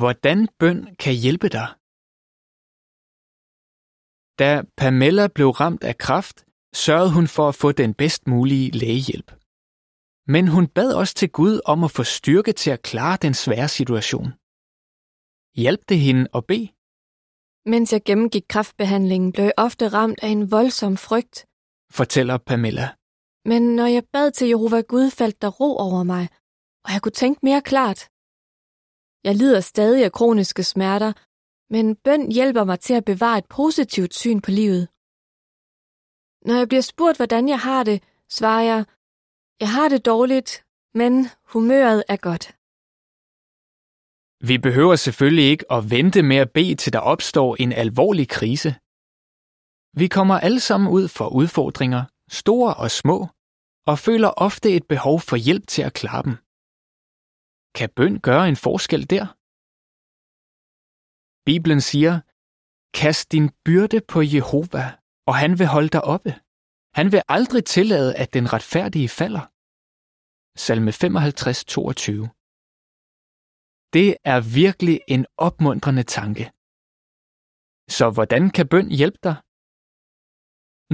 Hvordan bøn kan hjælpe dig. Da Pamela blev ramt af kræft, sørgede hun for at få den bedst mulige lægehjælp. Men hun bad også til Gud om at få styrke til at klare den svære situation. Hjalp det hende at bede? Mens jeg gennemgik kræftbehandlingen, blev jeg ofte ramt af en voldsom frygt. Fortæller Pamela. Men når jeg bad til Jehova Gud, faldt der ro over mig, og jeg kunne tænke mere klart. Jeg lider stadig af kroniske smerter, men bøn hjælper mig til at bevare et positivt syn på livet. Når jeg bliver spurgt, hvordan jeg har det, svarer jeg, jeg har det dårligt, men humøret er godt. Vi behøver selvfølgelig ikke at vente med at bede, til der opstår en alvorlig krise. Vi kommer alle sammen ud for udfordringer, store og små, og føler ofte et behov for hjælp til at klare dem. Kan bøn gøre en forskel der? Bibelen siger, Kast din byrde på Jehova, og han vil holde dig oppe. Han vil aldrig tillade, at den retfærdige falder. Salme 55, 22. Det er virkelig en opmuntrende tanke. Så hvordan kan bøn hjælpe dig?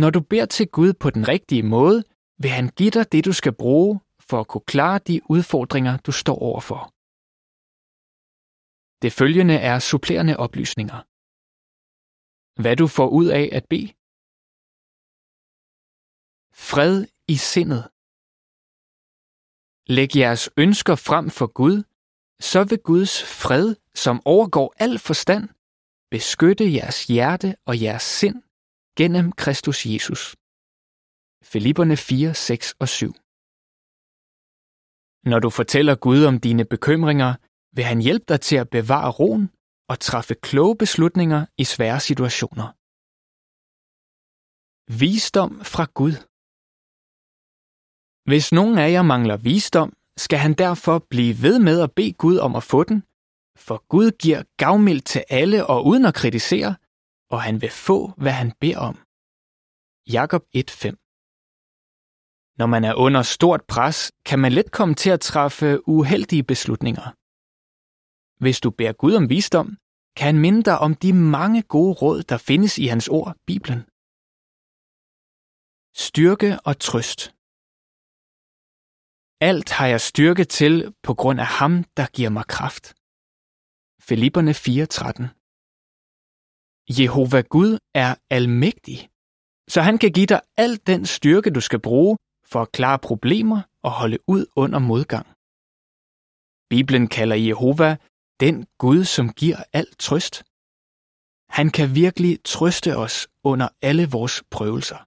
Når du beder til Gud på den rigtige måde, vil han give dig det, du skal bruge for at kunne klare de udfordringer, du står overfor. Det følgende er supplerende oplysninger. Hvad du får ud af at bede. Fred i sindet. Læg jeres ønsker frem for Gud, så vil Guds fred, som overgår al forstand, beskytte jeres hjerte og jeres sind gennem Kristus Jesus. Filipperne 4, 6 og 7 når du fortæller Gud om dine bekymringer, vil han hjælpe dig til at bevare roen og træffe kloge beslutninger i svære situationer. Visdom fra Gud Hvis nogen af jer mangler visdom, skal han derfor blive ved med at bede Gud om at få den, for Gud giver gavmild til alle og uden at kritisere, og han vil få, hvad han beder om. Jakob 1:5 når man er under stort pres, kan man let komme til at træffe uheldige beslutninger. Hvis du beder Gud om visdom, kan han minde dig om de mange gode råd, der findes i hans ord, Bibelen. Styrke og trøst alt har jeg styrke til på grund af ham, der giver mig kraft. Filipperne 4:13 Jehova Gud er almægtig, så han kan give dig al den styrke, du skal bruge for at klare problemer og holde ud under modgang. Bibelen kalder Jehova den Gud, som giver al trøst. Han kan virkelig trøste os under alle vores prøvelser.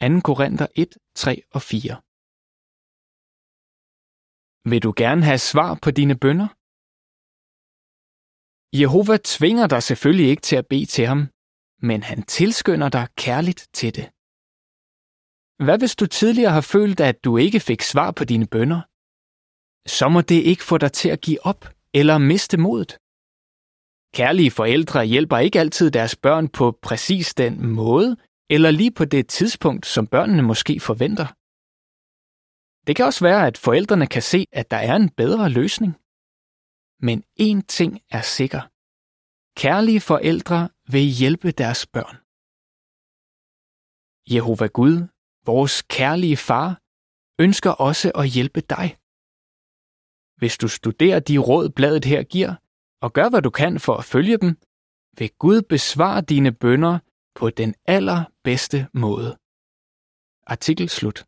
2. Korinther 1, 3 og 4 vil du gerne have svar på dine bønder? Jehova tvinger dig selvfølgelig ikke til at bede til ham, men han tilskynder dig kærligt til det. Hvad hvis du tidligere har følt, at du ikke fik svar på dine bønder? Så må det ikke få dig til at give op eller miste modet. Kærlige forældre hjælper ikke altid deres børn på præcis den måde, eller lige på det tidspunkt, som børnene måske forventer. Det kan også være, at forældrene kan se, at der er en bedre løsning. Men én ting er sikker. Kærlige forældre vil hjælpe deres børn. Jehova Gud, vores kærlige far, ønsker også at hjælpe dig. Hvis du studerer de råd, bladet her giver, og gør hvad du kan for at følge dem, vil Gud besvare dine bønder på den allerbedste måde. Artikel slut.